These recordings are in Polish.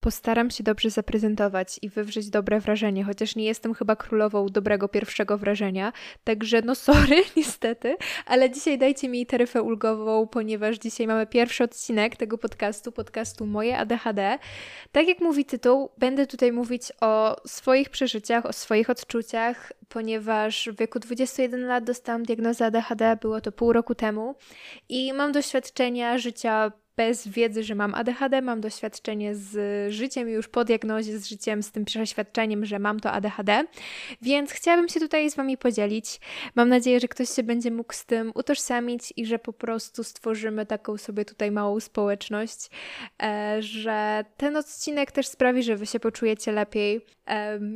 Postaram się dobrze zaprezentować i wywrzeć dobre wrażenie, chociaż nie jestem chyba królową dobrego pierwszego wrażenia, także no sorry niestety, ale dzisiaj dajcie mi taryfę ulgową, ponieważ dzisiaj mamy pierwszy odcinek tego podcastu, podcastu Moje ADHD. Tak jak mówi tytuł, będę tutaj mówić o swoich przeżyciach, o swoich odczuciach, ponieważ w wieku 21 lat dostałam diagnozę ADHD, było to pół roku temu i mam doświadczenia życia bez wiedzy, że mam ADHD, mam doświadczenie z życiem już po diagnozie, z życiem, z tym przeświadczeniem, że mam to ADHD, więc chciałabym się tutaj z Wami podzielić. Mam nadzieję, że ktoś się będzie mógł z tym utożsamić i że po prostu stworzymy taką sobie tutaj małą społeczność, e, że ten odcinek też sprawi, że Wy się poczujecie lepiej.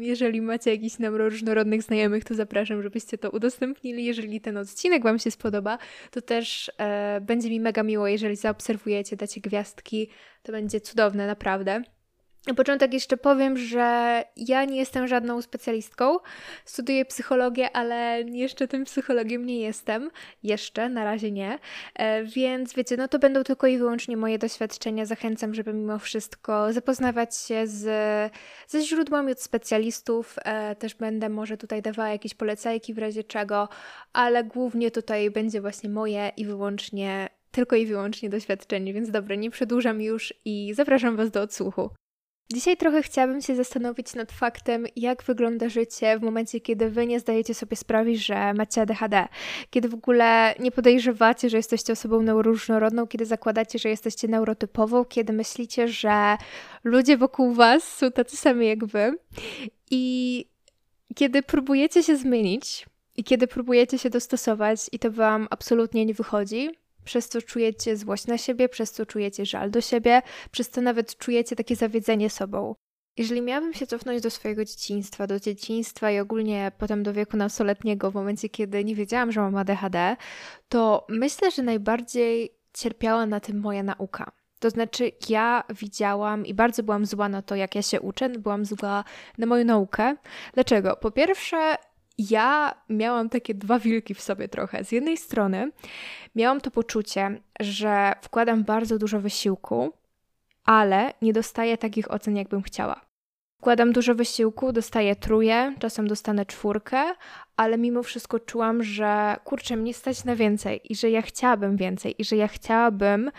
Jeżeli macie jakichś nam różnorodnych znajomych, to zapraszam, żebyście to udostępnili. Jeżeli ten odcinek Wam się spodoba, to też e, będzie mi mega miło, jeżeli zaobserwujecie dacie gwiazdki, to będzie cudowne, naprawdę. Na początek jeszcze powiem, że ja nie jestem żadną specjalistką. Studiuję psychologię, ale jeszcze tym psychologiem nie jestem. Jeszcze, na razie nie. E, więc wiecie, no to będą tylko i wyłącznie moje doświadczenia. Zachęcam, żeby mimo wszystko zapoznawać się z, ze źródłami od specjalistów. E, też będę może tutaj dawała jakieś polecajki w razie czego, ale głównie tutaj będzie właśnie moje i wyłącznie tylko i wyłącznie doświadczenie, więc dobra, nie przedłużam już i zapraszam Was do odsłuchu. Dzisiaj trochę chciałabym się zastanowić nad faktem, jak wygląda życie w momencie, kiedy wy nie zdajecie sobie sprawy, że macie ADHD, kiedy w ogóle nie podejrzewacie, że jesteście osobą neuroróżnorodną, kiedy zakładacie, że jesteście neurotypową, kiedy myślicie, że ludzie wokół was są tacy sami jak wy i kiedy próbujecie się zmienić i kiedy próbujecie się dostosować i to wam absolutnie nie wychodzi, przez co czujecie złość na siebie, przez co czujecie żal do siebie, przez co nawet czujecie takie zawiedzenie sobą. Jeżeli miałabym się cofnąć do swojego dzieciństwa, do dzieciństwa i ogólnie potem do wieku nastoletniego, w momencie kiedy nie wiedziałam, że mam ADHD, to myślę, że najbardziej cierpiała na tym moja nauka. To znaczy, ja widziałam i bardzo byłam zła na to, jak ja się uczę, byłam zła na moją naukę. Dlaczego? Po pierwsze, ja miałam takie dwa wilki w sobie trochę. Z jednej strony miałam to poczucie, że wkładam bardzo dużo wysiłku, ale nie dostaję takich ocen, jakbym chciała. Wkładam dużo wysiłku, dostaję truje, czasem dostanę czwórkę, ale mimo wszystko czułam, że kurczę, mnie stać na więcej i że ja chciałabym więcej i że ja chciałabym,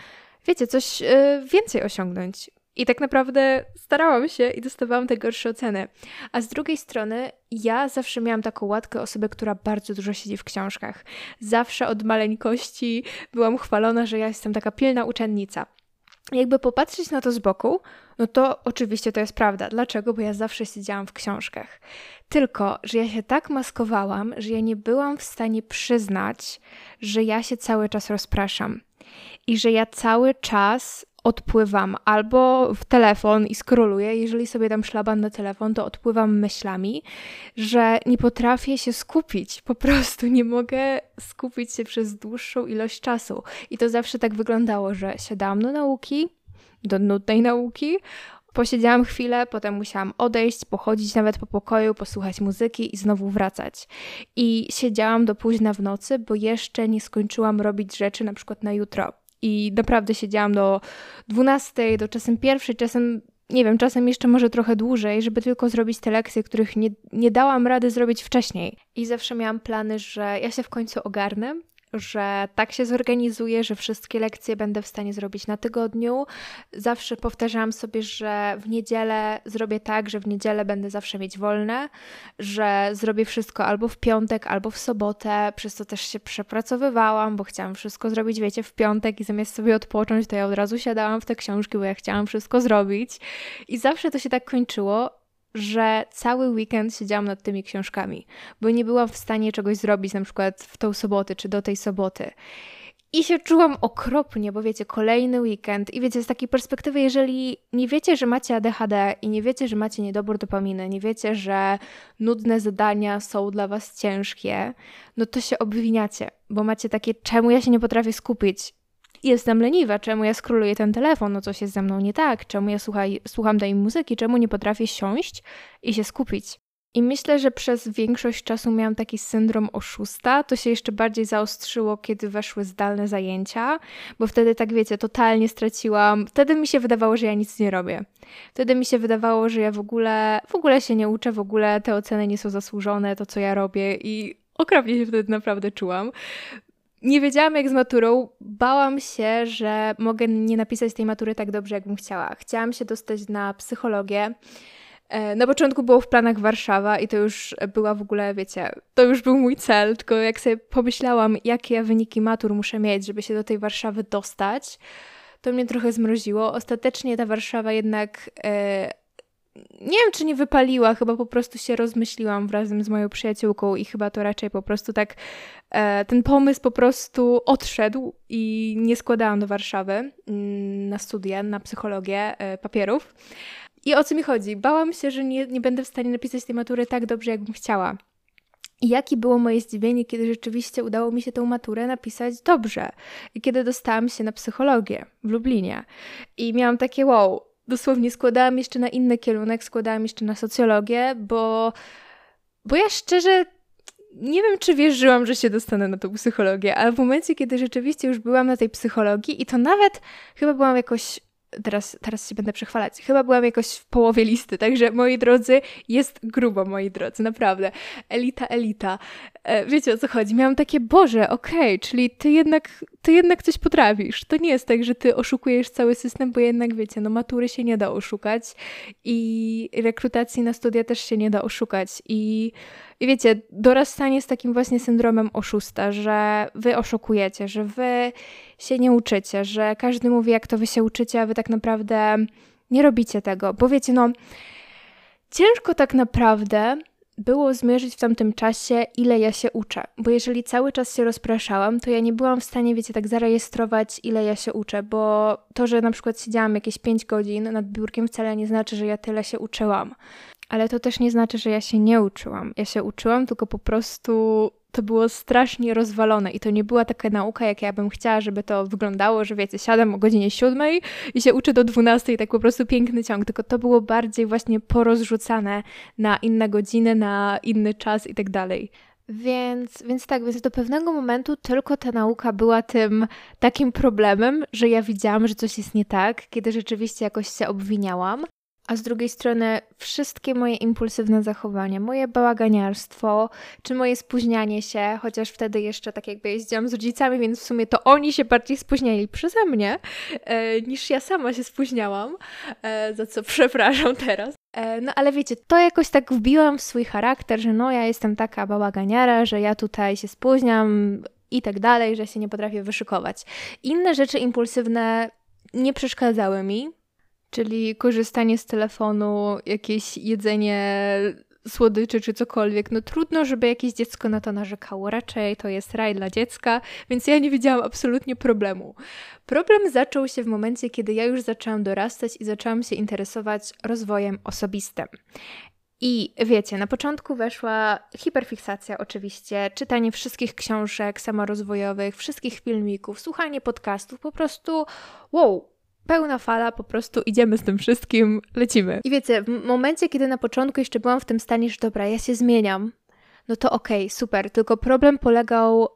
wiecie, coś yy, więcej osiągnąć. I tak naprawdę starałam się i dostawałam te gorsze oceny. A z drugiej strony, ja zawsze miałam taką łatkę osoby, która bardzo dużo siedzi w książkach. Zawsze od maleńkości byłam chwalona, że ja jestem taka pilna uczennica. Jakby popatrzeć na to z boku, no to oczywiście to jest prawda. Dlaczego? Bo ja zawsze siedziałam w książkach. Tylko, że ja się tak maskowałam, że ja nie byłam w stanie przyznać, że ja się cały czas rozpraszam. I że ja cały czas odpływam albo w telefon i skroluję. Jeżeli sobie dam szlaban na telefon, to odpływam myślami, że nie potrafię się skupić. Po prostu nie mogę skupić się przez dłuższą ilość czasu. I to zawsze tak wyglądało, że siadałam do nauki, do nudnej nauki, Posiedziałam chwilę, potem musiałam odejść, pochodzić nawet po pokoju, posłuchać muzyki i znowu wracać. I siedziałam do późna w nocy, bo jeszcze nie skończyłam robić rzeczy na przykład na jutro i naprawdę siedziałam do 12, do czasem pierwszej, czasem nie wiem, czasem jeszcze może trochę dłużej, żeby tylko zrobić te lekcje, których nie, nie dałam rady zrobić wcześniej. I zawsze miałam plany, że ja się w końcu ogarnę, że tak się zorganizuję, że wszystkie lekcje będę w stanie zrobić na tygodniu. Zawsze powtarzałam sobie, że w niedzielę zrobię tak, że w niedzielę będę zawsze mieć wolne, że zrobię wszystko albo w piątek, albo w sobotę, przez to też się przepracowywałam, bo chciałam wszystko zrobić, wiecie, w piątek i zamiast sobie odpocząć, to ja od razu siadałam w te książki, bo ja chciałam wszystko zrobić. I zawsze to się tak kończyło, że cały weekend siedziałam nad tymi książkami, bo nie byłam w stanie czegoś zrobić, na przykład w tą sobotę czy do tej soboty. I się czułam okropnie, bo wiecie, kolejny weekend i wiecie, z takiej perspektywy, jeżeli nie wiecie, że macie ADHD i nie wiecie, że macie niedobór dopaminy, nie wiecie, że nudne zadania są dla was ciężkie, no to się obwiniacie, bo macie takie, czemu ja się nie potrafię skupić? Jestem leniwa, czemu ja skroluję ten telefon, no coś jest ze mną nie tak, czemu ja słuchaj, słucham tej muzyki, czemu nie potrafię siąść i się skupić. I myślę, że przez większość czasu miałam taki syndrom oszusta. To się jeszcze bardziej zaostrzyło, kiedy weszły zdalne zajęcia, bo wtedy, tak wiecie, totalnie straciłam. Wtedy mi się wydawało, że ja nic nie robię. Wtedy mi się wydawało, że ja w ogóle, w ogóle się nie uczę, w ogóle te oceny nie są zasłużone, to co ja robię i okropnie się wtedy naprawdę czułam. Nie wiedziałam jak z maturą, bałam się, że mogę nie napisać tej matury tak dobrze, jakbym chciała. Chciałam się dostać na psychologię. E, na początku było w planach Warszawa i to już była w ogóle, wiecie, to już był mój cel, tylko jak sobie pomyślałam, jakie ja wyniki matur muszę mieć, żeby się do tej Warszawy dostać, to mnie trochę zmroziło. Ostatecznie ta Warszawa jednak e, nie wiem, czy nie wypaliła, chyba po prostu się rozmyśliłam razem z moją przyjaciółką i chyba to raczej po prostu tak e, ten pomysł po prostu odszedł i nie składałam do Warszawy mm, na studia, na psychologię e, papierów. I o co mi chodzi? Bałam się, że nie, nie będę w stanie napisać tej matury tak dobrze, jakbym chciała. I jakie było moje zdziwienie, kiedy rzeczywiście udało mi się tę maturę napisać dobrze. I kiedy dostałam się na psychologię w Lublinie. I miałam takie wow, dosłownie składałam jeszcze na inny kierunek, składałam jeszcze na socjologię, bo, bo ja szczerze nie wiem, czy wierzyłam, że się dostanę na tą psychologię, ale w momencie, kiedy rzeczywiście już byłam na tej psychologii i to nawet chyba byłam jakoś teraz, teraz się będę przechwalać. Chyba byłam jakoś w połowie listy, także moi drodzy, jest grubo, moi drodzy, naprawdę. Elita, elita. E, wiecie o co chodzi? Miałam takie, Boże, okej, okay, czyli ty jednak, ty jednak coś potrafisz. To nie jest tak, że ty oszukujesz cały system, bo jednak wiecie, no matury się nie da oszukać i rekrutacji na studia też się nie da oszukać i i wiecie, dorastanie z takim właśnie syndromem oszusta, że wy oszukujecie, że wy się nie uczycie, że każdy mówi, jak to wy się uczycie, a wy tak naprawdę nie robicie tego. Bo wiecie, no, ciężko tak naprawdę było zmierzyć w tamtym czasie, ile ja się uczę. Bo jeżeli cały czas się rozpraszałam, to ja nie byłam w stanie, wiecie, tak zarejestrować, ile ja się uczę, bo to, że na przykład siedziałam jakieś 5 godzin nad biurkiem, wcale nie znaczy, że ja tyle się uczyłam. Ale to też nie znaczy, że ja się nie uczyłam. Ja się uczyłam, tylko po prostu to było strasznie rozwalone i to nie była taka nauka, jak ja bym chciała, żeby to wyglądało, że wiecie, siadam o godzinie siódmej i się uczę do dwunastej, tak po prostu piękny ciąg, tylko to było bardziej właśnie porozrzucane na inne godziny, na inny czas i tak dalej. Więc, więc tak, więc do pewnego momentu tylko ta nauka była tym takim problemem, że ja widziałam, że coś jest nie tak, kiedy rzeczywiście jakoś się obwiniałam a z drugiej strony wszystkie moje impulsywne zachowania, moje bałaganiarstwo, czy moje spóźnianie się, chociaż wtedy jeszcze tak jakby jeździłam z rodzicami, więc w sumie to oni się bardziej spóźniali przeze mnie, e, niż ja sama się spóźniałam, e, za co przepraszam teraz. E, no ale wiecie, to jakoś tak wbiłam w swój charakter, że no ja jestem taka bałaganiara, że ja tutaj się spóźniam i tak dalej, że się nie potrafię wyszykować. Inne rzeczy impulsywne nie przeszkadzały mi, czyli korzystanie z telefonu, jakieś jedzenie słodyczy czy cokolwiek, no trudno, żeby jakieś dziecko na to narzekało. Raczej to jest raj dla dziecka, więc ja nie widziałam absolutnie problemu. Problem zaczął się w momencie, kiedy ja już zaczęłam dorastać i zaczęłam się interesować rozwojem osobistym. I wiecie, na początku weszła hiperfiksacja oczywiście, czytanie wszystkich książek samorozwojowych, wszystkich filmików, słuchanie podcastów, po prostu wow, pełna fala, po prostu idziemy z tym wszystkim, lecimy. I wiecie, w momencie, kiedy na początku jeszcze byłam w tym stanie, że dobra, ja się zmieniam, no to okej, okay, super, tylko problem polegał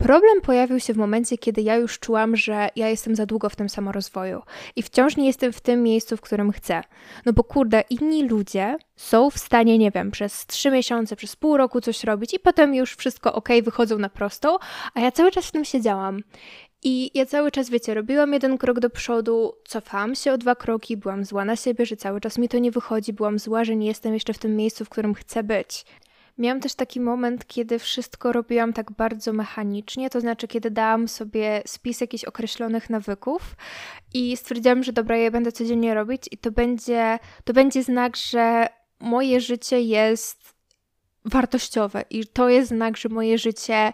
Problem pojawił się w momencie, kiedy ja już czułam, że ja jestem za długo w tym samorozwoju i wciąż nie jestem w tym miejscu, w którym chcę. No bo kurde, inni ludzie są w stanie, nie wiem, przez trzy miesiące, przez pół roku coś robić i potem już wszystko ok, wychodzą na prostą, a ja cały czas w tym siedziałam. I ja cały czas, wiecie, robiłam jeden krok do przodu, cofałam się o dwa kroki, byłam zła na siebie, że cały czas mi to nie wychodzi, byłam zła, że nie jestem jeszcze w tym miejscu, w którym chcę być. Miałam też taki moment, kiedy wszystko robiłam tak bardzo mechanicznie, to znaczy, kiedy dałam sobie spis jakichś określonych nawyków i stwierdziłam, że dobra, ja będę codziennie robić i to będzie, to będzie znak, że moje życie jest wartościowe i to jest znak, że moje życie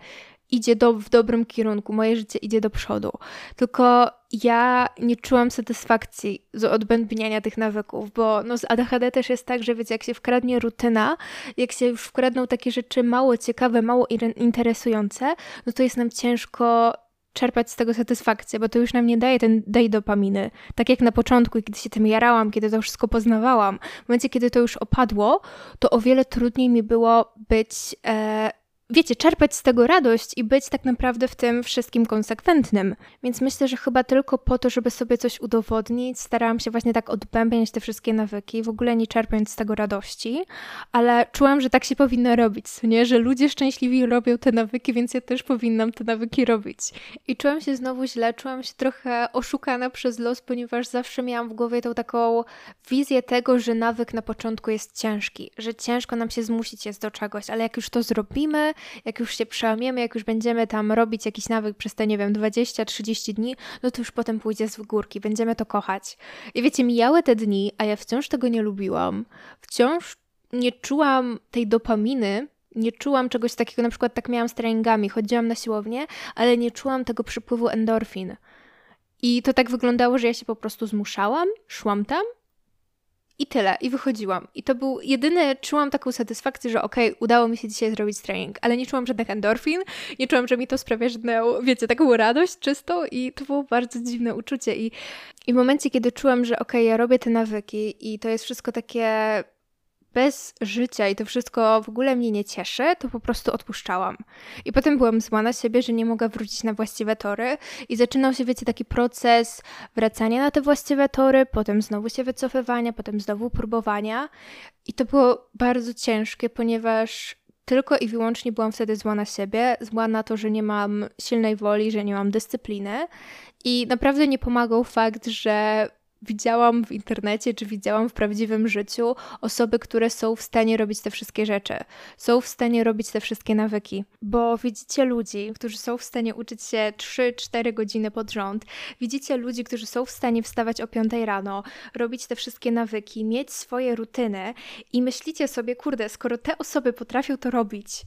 idzie do, w dobrym kierunku, moje życie idzie do przodu. Tylko ja nie czułam satysfakcji z odbębniania tych nawyków, bo no z ADHD też jest tak, że wiecie, jak się wkradnie rutyna, jak się już wkradną takie rzeczy mało ciekawe, mało interesujące, no to jest nam ciężko czerpać z tego satysfakcję, bo to już nam nie daje ten dopaminy. Tak jak na początku, kiedy się tym jarałam, kiedy to wszystko poznawałam. W momencie, kiedy to już opadło, to o wiele trudniej mi było być... E, wiecie, czerpać z tego radość i być tak naprawdę w tym wszystkim konsekwentnym. Więc myślę, że chyba tylko po to, żeby sobie coś udowodnić, starałam się właśnie tak odbębniać te wszystkie nawyki, w ogóle nie czerpiąc z tego radości, ale czułam, że tak się powinno robić, nie? Że ludzie szczęśliwi robią te nawyki, więc ja też powinnam te nawyki robić. I czułam się znowu źle, czułam się trochę oszukana przez los, ponieważ zawsze miałam w głowie tą taką wizję tego, że nawyk na początku jest ciężki, że ciężko nam się zmusić jest do czegoś, ale jak już to zrobimy, jak już się przełamiemy, jak już będziemy tam robić jakiś nawyk przez te, nie wiem, 20-30 dni, no to już potem pójdzie z górki, będziemy to kochać. I wiecie, mijały te dni, a ja wciąż tego nie lubiłam. Wciąż nie czułam tej dopaminy, nie czułam czegoś takiego, na przykład tak miałam z treningami, chodziłam na siłownię, ale nie czułam tego przypływu endorfin. I to tak wyglądało, że ja się po prostu zmuszałam, szłam tam i tyle, i wychodziłam. I to był jedyny, czułam taką satysfakcję, że okej, okay, udało mi się dzisiaj zrobić trening, ale nie czułam żadnych endorfin, nie czułam, że mi to sprawia żadną, wiecie, taką radość czystą i to było bardzo dziwne uczucie. I, i w momencie, kiedy czułam, że okej, okay, ja robię te nawyki i to jest wszystko takie bez życia i to wszystko w ogóle mnie nie cieszy, to po prostu odpuszczałam. I potem byłam zła na siebie, że nie mogę wrócić na właściwe tory i zaczynał się, wiecie, taki proces wracania na te właściwe tory, potem znowu się wycofywania, potem znowu próbowania. I to było bardzo ciężkie, ponieważ tylko i wyłącznie byłam wtedy zła na siebie, zła na to, że nie mam silnej woli, że nie mam dyscypliny. I naprawdę nie pomagał fakt, że widziałam w internecie, czy widziałam w prawdziwym życiu osoby, które są w stanie robić te wszystkie rzeczy, są w stanie robić te wszystkie nawyki. Bo widzicie ludzi, którzy są w stanie uczyć się 3-4 godziny pod rząd, widzicie ludzi, którzy są w stanie wstawać o 5 rano, robić te wszystkie nawyki, mieć swoje rutyny i myślicie sobie, kurde, skoro te osoby potrafią to robić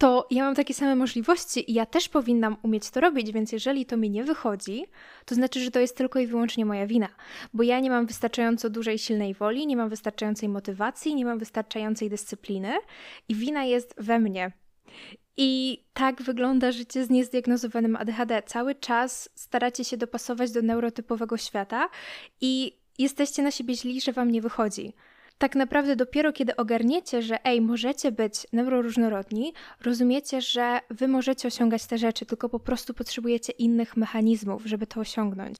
to ja mam takie same możliwości i ja też powinnam umieć to robić, więc jeżeli to mi nie wychodzi, to znaczy, że to jest tylko i wyłącznie moja wina, bo ja nie mam wystarczająco dużej silnej woli, nie mam wystarczającej motywacji, nie mam wystarczającej dyscypliny i wina jest we mnie. I tak wygląda życie z niezdiagnozowanym ADHD. Cały czas staracie się dopasować do neurotypowego świata i jesteście na siebie źli, że wam nie wychodzi tak naprawdę dopiero kiedy ogarniecie, że ej, możecie być neuroróżnorodni, rozumiecie, że wy możecie osiągać te rzeczy, tylko po prostu potrzebujecie innych mechanizmów, żeby to osiągnąć.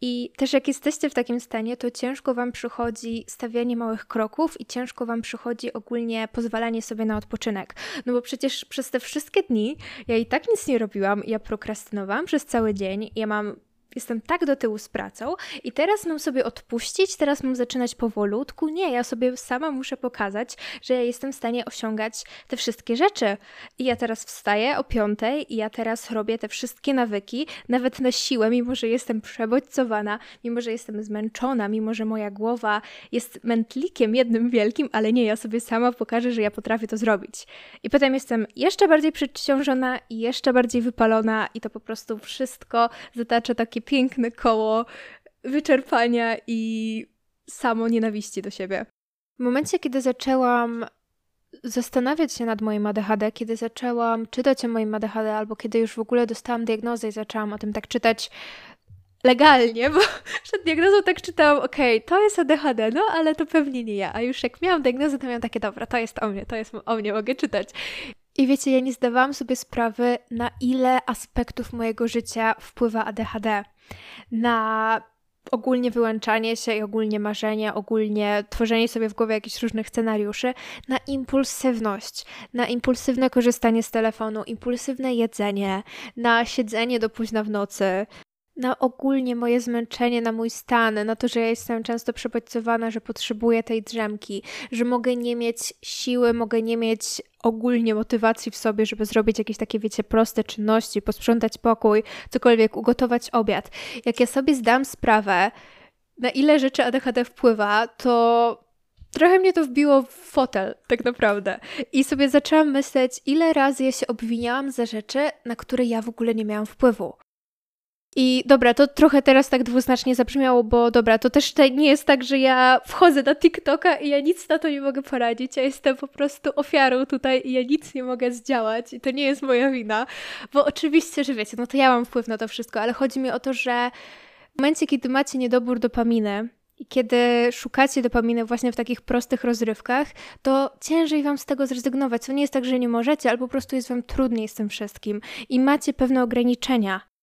I też jak jesteście w takim stanie, to ciężko Wam przychodzi stawianie małych kroków i ciężko Wam przychodzi ogólnie pozwalanie sobie na odpoczynek. No bo przecież przez te wszystkie dni ja i tak nic nie robiłam, ja prokrastynowałam przez cały dzień, ja mam jestem tak do tyłu z pracą i teraz mam sobie odpuścić, teraz mam zaczynać powolutku. Nie, ja sobie sama muszę pokazać, że ja jestem w stanie osiągać te wszystkie rzeczy. I ja teraz wstaję o piątej i ja teraz robię te wszystkie nawyki, nawet na siłę, mimo że jestem przebodźcowana, mimo że jestem zmęczona, mimo że moja głowa jest mętlikiem jednym wielkim, ale nie, ja sobie sama pokażę, że ja potrafię to zrobić. I potem jestem jeszcze bardziej przeciążona i jeszcze bardziej wypalona i to po prostu wszystko zatacza taki piękne koło wyczerpania i samo nienawiści do siebie. W momencie, kiedy zaczęłam zastanawiać się nad moim ADHD, kiedy zaczęłam czytać o moim ADHD, albo kiedy już w ogóle dostałam diagnozę i zaczęłam o tym tak czytać legalnie, bo przed diagnozą tak czytałam, okej, okay, to jest ADHD, no ale to pewnie nie ja. A już jak miałam diagnozę, to miałam takie, dobra, to jest o mnie, to jest o mnie, mogę czytać. I wiecie, ja nie zdawałam sobie sprawy, na ile aspektów mojego życia wpływa ADHD. Na ogólnie wyłączanie się i ogólnie marzenie, ogólnie tworzenie sobie w głowie jakichś różnych scenariuszy, na impulsywność, na impulsywne korzystanie z telefonu, impulsywne jedzenie, na siedzenie do późna w nocy, na ogólnie moje zmęczenie, na mój stan, na to, że ja jestem często przebodźcowana, że potrzebuję tej drzemki, że mogę nie mieć siły, mogę nie mieć ogólnie motywacji w sobie, żeby zrobić jakieś takie, wiecie, proste czynności, posprzątać pokój, cokolwiek, ugotować obiad. Jak ja sobie zdam sprawę, na ile rzeczy ADHD wpływa, to trochę mnie to wbiło w fotel, tak naprawdę. I sobie zaczęłam myśleć, ile razy ja się obwiniałam za rzeczy, na które ja w ogóle nie miałam wpływu. I dobra, to trochę teraz tak dwuznacznie zabrzmiało, bo dobra, to też nie jest tak, że ja wchodzę na TikToka i ja nic na to nie mogę poradzić. Ja jestem po prostu ofiarą tutaj i ja nic nie mogę zdziałać i to nie jest moja wina. Bo oczywiście, że wiecie, no to ja mam wpływ na to wszystko, ale chodzi mi o to, że w momencie, kiedy macie niedobór dopaminy, i kiedy szukacie dopaminy właśnie w takich prostych rozrywkach, to ciężej wam z tego zrezygnować. To nie jest tak, że nie możecie, ale po prostu jest wam trudniej z tym wszystkim i macie pewne ograniczenia.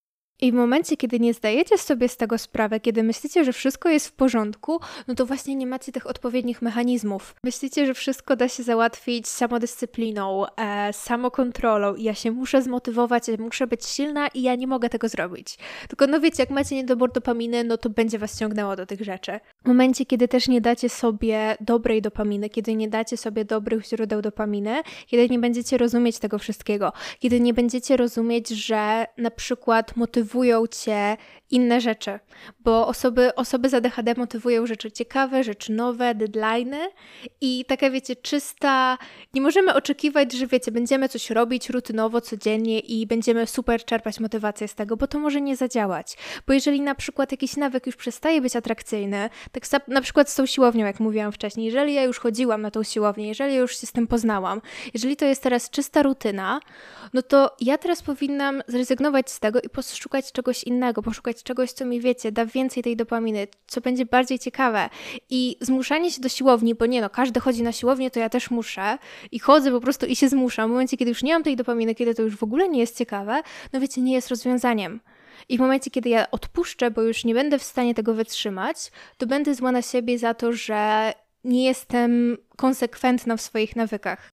I w momencie, kiedy nie zdajecie sobie z tego sprawy, kiedy myślicie, że wszystko jest w porządku, no to właśnie nie macie tych odpowiednich mechanizmów. Myślicie, że wszystko da się załatwić samodyscypliną, e, samokontrolą i ja się muszę zmotywować, ja muszę być silna i ja nie mogę tego zrobić. Tylko no wiecie, jak macie niedobór dopaminy, no to będzie was ciągnęło do tych rzeczy. W momencie, kiedy też nie dacie sobie dobrej dopaminy, kiedy nie dacie sobie dobrych źródeł dopaminy, kiedy nie będziecie rozumieć tego wszystkiego, kiedy nie będziecie rozumieć, że na przykład motywujecie motywują cię inne rzeczy, bo osoby, osoby z ADHD motywują rzeczy ciekawe, rzeczy nowe, deadline'y i taka wiecie, czysta, nie możemy oczekiwać, że wiecie, będziemy coś robić rutynowo, codziennie i będziemy super czerpać motywację z tego, bo to może nie zadziałać, bo jeżeli na przykład jakiś nawyk już przestaje być atrakcyjny, tak na przykład z tą siłownią, jak mówiłam wcześniej, jeżeli ja już chodziłam na tą siłownię, jeżeli już się z tym poznałam, jeżeli to jest teraz czysta rutyna, no to ja teraz powinnam zrezygnować z tego i poszukać czegoś innego, poszukać czegoś, co mi wiecie, da więcej tej dopaminy, co będzie bardziej ciekawe. I zmuszanie się do siłowni, bo nie no, każdy chodzi na siłownię, to ja też muszę i chodzę po prostu i się zmuszam. W momencie, kiedy już nie mam tej dopaminy, kiedy to już w ogóle nie jest ciekawe, no wiecie, nie jest rozwiązaniem. I w momencie, kiedy ja odpuszczę, bo już nie będę w stanie tego wytrzymać, to będę zła na siebie za to, że nie jestem konsekwentna w swoich nawykach.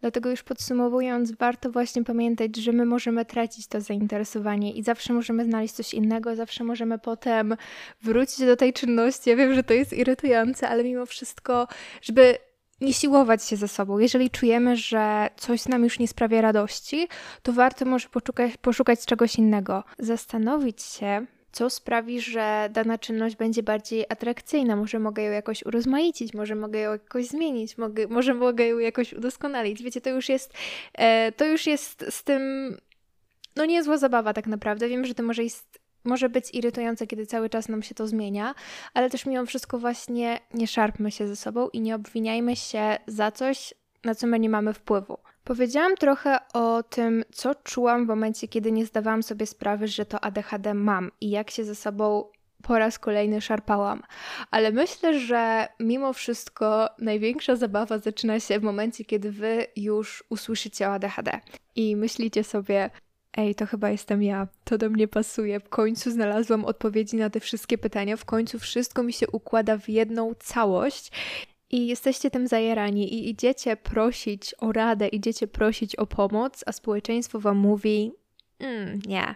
Dlatego już podsumowując, warto właśnie pamiętać, że my możemy tracić to zainteresowanie i zawsze możemy znaleźć coś innego, zawsze możemy potem wrócić do tej czynności. Ja wiem, że to jest irytujące, ale mimo wszystko, żeby nie siłować się ze sobą. Jeżeli czujemy, że coś nam już nie sprawia radości, to warto może poszukać, poszukać czegoś innego. Zastanowić się, co sprawi, że dana czynność będzie bardziej atrakcyjna. Może mogę ją jakoś urozmaicić, może mogę ją jakoś zmienić, mogę, może mogę ją jakoś udoskonalić. Wiecie, to już jest, e, to już jest z tym, no niezła zabawa tak naprawdę. Wiem, że to może jest może być irytujące, kiedy cały czas nam się to zmienia, ale też mimo wszystko właśnie nie szarpmy się ze sobą i nie obwiniajmy się za coś, na co my nie mamy wpływu. Powiedziałam trochę o tym, co czułam w momencie, kiedy nie zdawałam sobie sprawy, że to ADHD mam i jak się ze sobą po raz kolejny szarpałam. Ale myślę, że mimo wszystko największa zabawa zaczyna się w momencie, kiedy wy już usłyszycie o ADHD i myślicie sobie, Ej, to chyba jestem ja, to do mnie pasuje. W końcu znalazłam odpowiedzi na te wszystkie pytania, w końcu wszystko mi się układa w jedną całość i jesteście tym zajerani i idziecie prosić o radę, idziecie prosić o pomoc, a społeczeństwo wam mówi: mm, Nie,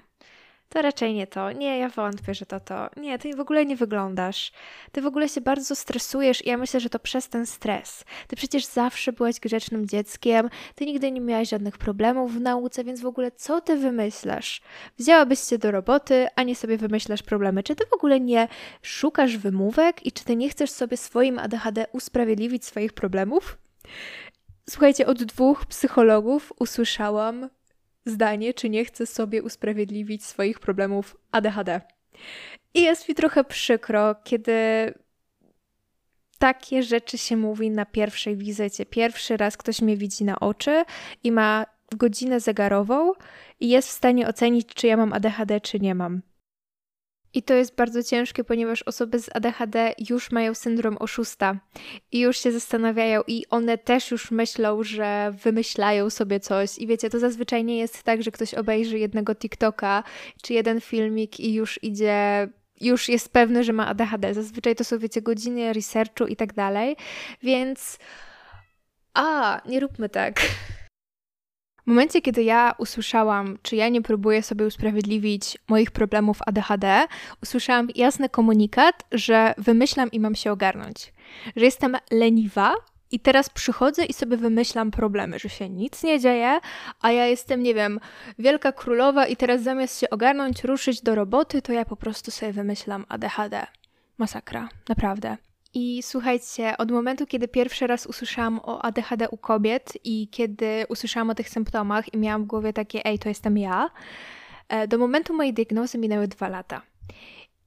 to raczej nie to. Nie, ja wątpię, że to to. Nie, ty w ogóle nie wyglądasz. Ty w ogóle się bardzo stresujesz i ja myślę, że to przez ten stres. Ty przecież zawsze byłaś grzecznym dzieckiem, ty nigdy nie miałaś żadnych problemów w nauce, więc w ogóle co ty wymyślasz? Wzięłabyś się do roboty, a nie sobie wymyślasz problemy. Czy ty w ogóle nie szukasz wymówek i czy ty nie chcesz sobie swoim ADHD usprawiedliwić swoich problemów? Słuchajcie, od dwóch psychologów usłyszałam, zdanie, czy nie chcę sobie usprawiedliwić swoich problemów ADHD. I jest mi trochę przykro, kiedy takie rzeczy się mówi na pierwszej wizycie. Pierwszy raz ktoś mnie widzi na oczy i ma godzinę zegarową i jest w stanie ocenić, czy ja mam ADHD, czy nie mam. I to jest bardzo ciężkie, ponieważ osoby z ADHD już mają syndrom oszusta i już się zastanawiają, i one też już myślą, że wymyślają sobie coś. I wiecie, to zazwyczaj nie jest tak, że ktoś obejrzy jednego TikToka czy jeden filmik i już idzie już jest pewny, że ma ADHD. Zazwyczaj to są, wiecie, godziny researchu i tak dalej. Więc. A, nie róbmy tak. W momencie, kiedy ja usłyszałam, czy ja nie próbuję sobie usprawiedliwić moich problemów ADHD, usłyszałam jasny komunikat, że wymyślam i mam się ogarnąć. Że jestem leniwa i teraz przychodzę i sobie wymyślam problemy, że się nic nie dzieje, a ja jestem, nie wiem, wielka królowa i teraz zamiast się ogarnąć, ruszyć do roboty, to ja po prostu sobie wymyślam ADHD. Masakra, naprawdę. I słuchajcie, od momentu, kiedy pierwszy raz usłyszałam o ADHD u kobiet i kiedy usłyszałam o tych symptomach i miałam w głowie takie, ej, to jestem ja, E, do momentu mojej diagnozy minęły dwa lata.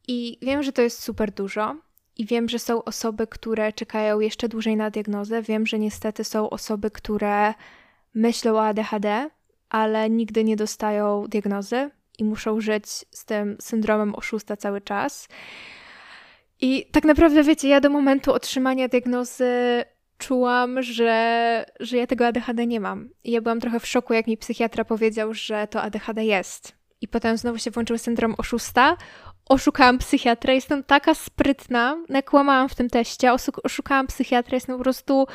I wiem, że to jest super dużo. I wiem, że są osoby, które czekają jeszcze dłużej na diagnozę. Wiem, że niestety są osoby, które myślą o ADHD, ale nigdy nie dostają diagnozy i muszą żyć z tym syndromem oszusta cały czas. I tak naprawdę, wiecie, ja do momentu otrzymania diagnozy czułam, że, że ja tego ADHD nie mam. I ja byłam trochę w szoku, jak mi psychiatra powiedział, że to ADHD jest. I potem znowu się włączył syndrom oszusta. Oszukałam psychiatrę, jestem taka sprytna, nakłamałam w tym teście, oszukałam psychiatrę, jestem po prostu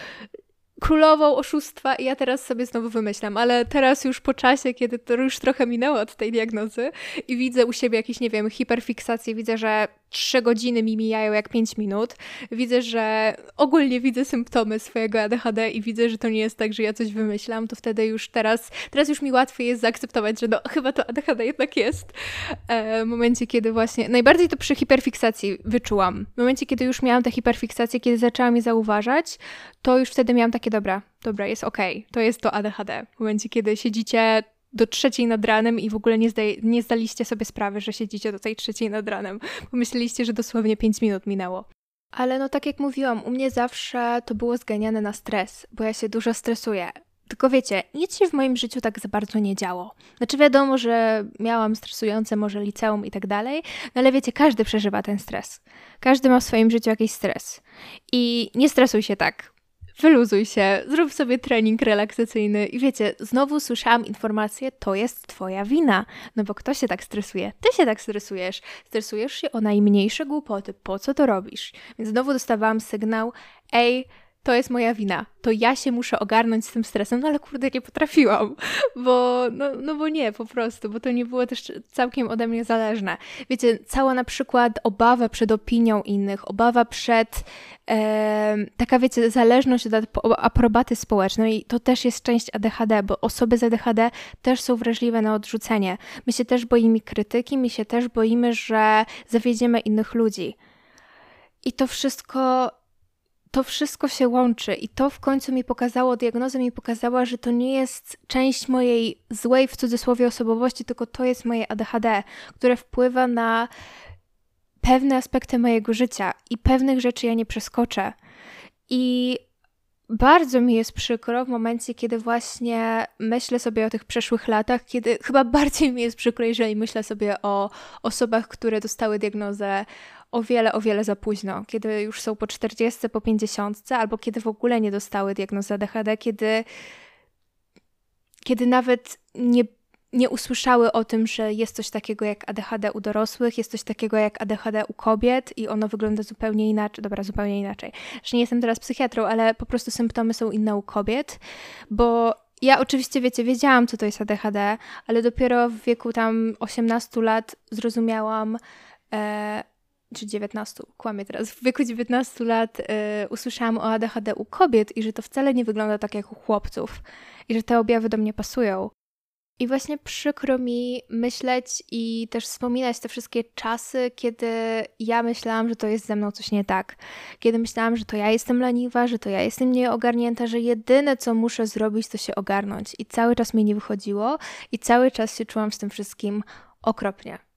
królową oszustwa i ja teraz sobie znowu wymyślam, ale teraz już po czasie, kiedy to już trochę minęło od tej diagnozy i widzę u siebie jakieś, nie wiem, hiperfiksacje, widzę, że trzy godziny mi mijają jak pięć minut, widzę, że ogólnie widzę symptomy swojego ADHD i widzę, że to nie jest tak, że ja coś wymyślam, to wtedy już teraz, teraz już mi łatwiej jest zaakceptować, że no chyba to ADHD jednak jest. E, w momencie, kiedy właśnie, najbardziej to przy hiperfiksacji wyczułam. W momencie, kiedy już miałam tę hiperfiksację, kiedy zaczęłam je zauważać, to już wtedy miałam takie, dobra, dobra, jest okej, okay, to jest to ADHD. W momencie, kiedy siedzicie do trzeciej nad ranem i w ogóle nie, zdaj, nie zdaliście sobie sprawy, że siedzicie do tej trzeciej nad ranem. Pomyśleliście, że dosłownie 5 minut minęło. Ale no tak jak mówiłam, u mnie zawsze to było zganiane na stres, bo ja się dużo stresuję. Tylko wiecie, nic się w moim życiu tak za bardzo nie działo. Znaczy wiadomo, że miałam stresujące może liceum i tak dalej, no ale wiecie, każdy przeżywa ten stres. Każdy ma w swoim życiu jakiś stres. I nie stresuj się tak wyluzuj się, zrób sobie trening relaksacyjny i wiecie, znowu słyszałam informację, to jest twoja wina, no bo kto się tak stresuje? Ty się tak stresujesz. Stresujesz się o najmniejsze głupoty, po co to robisz? Więc znowu dostawałam sygnał, ej, to jest moja wina, to ja się muszę ogarnąć z tym stresem, no ale kurde nie potrafiłam, bo, no, no bo nie, po prostu, bo to nie było też całkiem ode mnie zależne. Wiecie, cała na przykład obawa przed opinią innych, obawa przed, e, taka wiecie, zależność od aprobaty społecznej, to też jest część ADHD, bo osoby z ADHD też są wrażliwe na odrzucenie. My się też boimy krytyki, my się też boimy, że zawiedziemy innych ludzi. I to wszystko to wszystko się łączy i to w końcu mi pokazało, diagnoza mi pokazała, że to nie jest część mojej złej w cudzysłowie osobowości, tylko to jest moje ADHD, które wpływa na pewne aspekty mojego życia i pewnych rzeczy ja nie przeskoczę. I bardzo mi jest przykro w momencie, kiedy właśnie myślę sobie o tych przeszłych latach, kiedy chyba bardziej mi jest przykro, jeżeli myślę sobie o osobach, które dostały diagnozę o wiele, o wiele za późno, kiedy już są po 40, po 50, albo kiedy w ogóle nie dostały diagnozy ADHD, kiedy, kiedy nawet nie, nie usłyszały o tym, że jest coś takiego jak ADHD u dorosłych, jest coś takiego jak ADHD u kobiet i ono wygląda zupełnie inaczej. Dobra, zupełnie inaczej. Że nie jestem teraz psychiatrą, ale po prostu symptomy są inne u kobiet, bo ja oczywiście, wiecie, wiedziałam, co to jest ADHD, ale dopiero w wieku tam 18 lat zrozumiałam, e, czy 19, kłamię teraz, w wieku 19 lat y, usłyszałam o ADHD u kobiet i że to wcale nie wygląda tak jak u chłopców i że te objawy do mnie pasują. I właśnie przykro mi myśleć i też wspominać te wszystkie czasy, kiedy ja myślałam, że to jest ze mną coś nie tak. Kiedy myślałam, że to ja jestem leniwa, że to ja jestem nieogarnięta, że jedyne co muszę zrobić to się ogarnąć. I cały czas mi nie wychodziło i cały czas się czułam z tym wszystkim okropnie.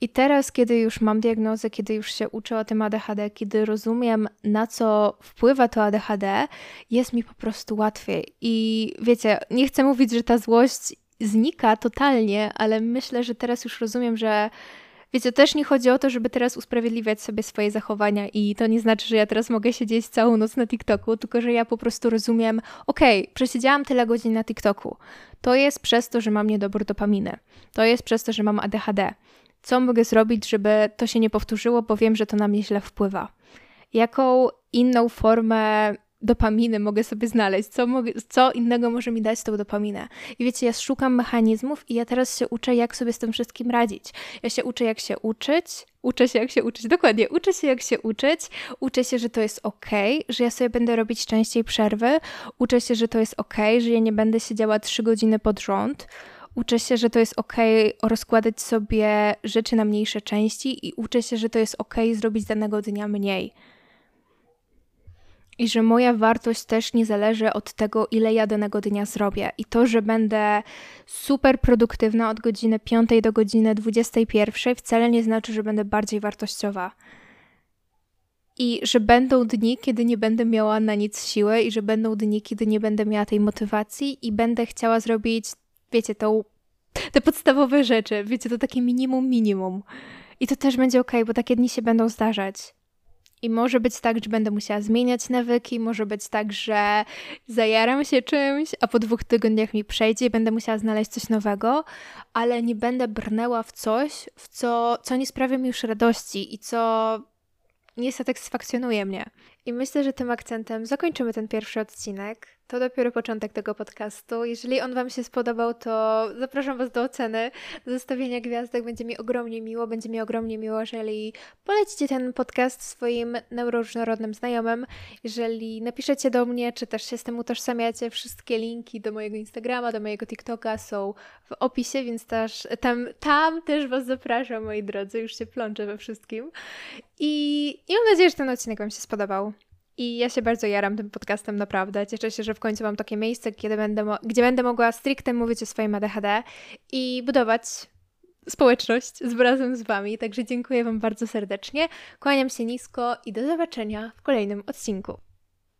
I teraz, kiedy już mam diagnozę, kiedy już się uczę o tym ADHD, kiedy rozumiem, na co wpływa to ADHD, jest mi po prostu łatwiej. I wiecie, nie chcę mówić, że ta złość znika totalnie, ale myślę, że teraz już rozumiem, że Wiecie, też nie chodzi o to, żeby teraz usprawiedliwiać sobie swoje zachowania i to nie znaczy, że ja teraz mogę siedzieć całą noc na TikToku, tylko że ja po prostu rozumiem, okej, okay, przesiedziałam tyle godzin na TikToku. To jest przez to, że mam niedobór dopaminy. To jest przez to, że mam ADHD co mogę zrobić, żeby to się nie powtórzyło, bo wiem, że to na mnie źle wpływa. Jaką inną formę dopaminy mogę sobie znaleźć, co, mogę, co innego może mi dać tą dopaminę. I wiecie, ja szukam mechanizmów i ja teraz się uczę, jak sobie z tym wszystkim radzić. Ja się uczę, jak się uczyć, uczę się, jak się uczyć, dokładnie, uczę się, jak się uczyć, uczę się, że to jest ok, że ja sobie będę robić częściej przerwy, uczę się, że to jest ok, że ja nie będę siedziała trzy godziny pod rząd, Uczę się, że to jest ok rozkładać sobie rzeczy na mniejsze części i uczę się, że to jest ok zrobić danego dnia mniej. i że moja wartość też nie zależy od tego, ile ja danego dnia zrobię. I to, że będę super produktywna od godziny 5 do godziny 21, wcale nie znaczy, że będę bardziej wartościowa. I że będą dni, kiedy nie będę miała na nic siły, i że będą dni, kiedy nie będę miała tej motywacji, i będę chciała zrobić, wiecie, tą, te podstawowe rzeczy, wiecie, to takie minimum, minimum. I to też będzie ok, bo takie dni się będą zdarzać. I może być tak, że będę musiała zmieniać nawyki, może być tak, że zajaram się czymś, a po dwóch tygodniach mi przejdzie i będę musiała znaleźć coś nowego, ale nie będę brnęła w coś, w co, co nie sprawia mi już radości i co nie satysfakcjonuje mnie. I myślę, że tym akcentem zakończymy ten pierwszy odcinek. To dopiero początek tego podcastu. Jeżeli on Wam się spodobał, to zapraszam Was do oceny, zostawienia gwiazdek. Będzie mi ogromnie miło. Będzie mi ogromnie miło, jeżeli polecicie ten podcast swoim neuroróżnorodnym znajomym. Jeżeli napiszecie do mnie, czy też się z tym utożsamiacie, wszystkie linki do mojego Instagrama, do mojego TikToka są w opisie, więc też, tam, tam też Was zapraszam, moi drodzy. Już się plączę we wszystkim. I, I mam nadzieję, że ten odcinek Wam się spodobał. I ja się bardzo jaram tym podcastem, naprawdę. Cieszę się, że w końcu mam takie miejsce, kiedy będę gdzie będę mogła stricte mówić o swoim ADHD i budować społeczność z razem z Wami. Także dziękuję Wam bardzo serdecznie. Kłaniam się nisko i do zobaczenia w kolejnym odcinku.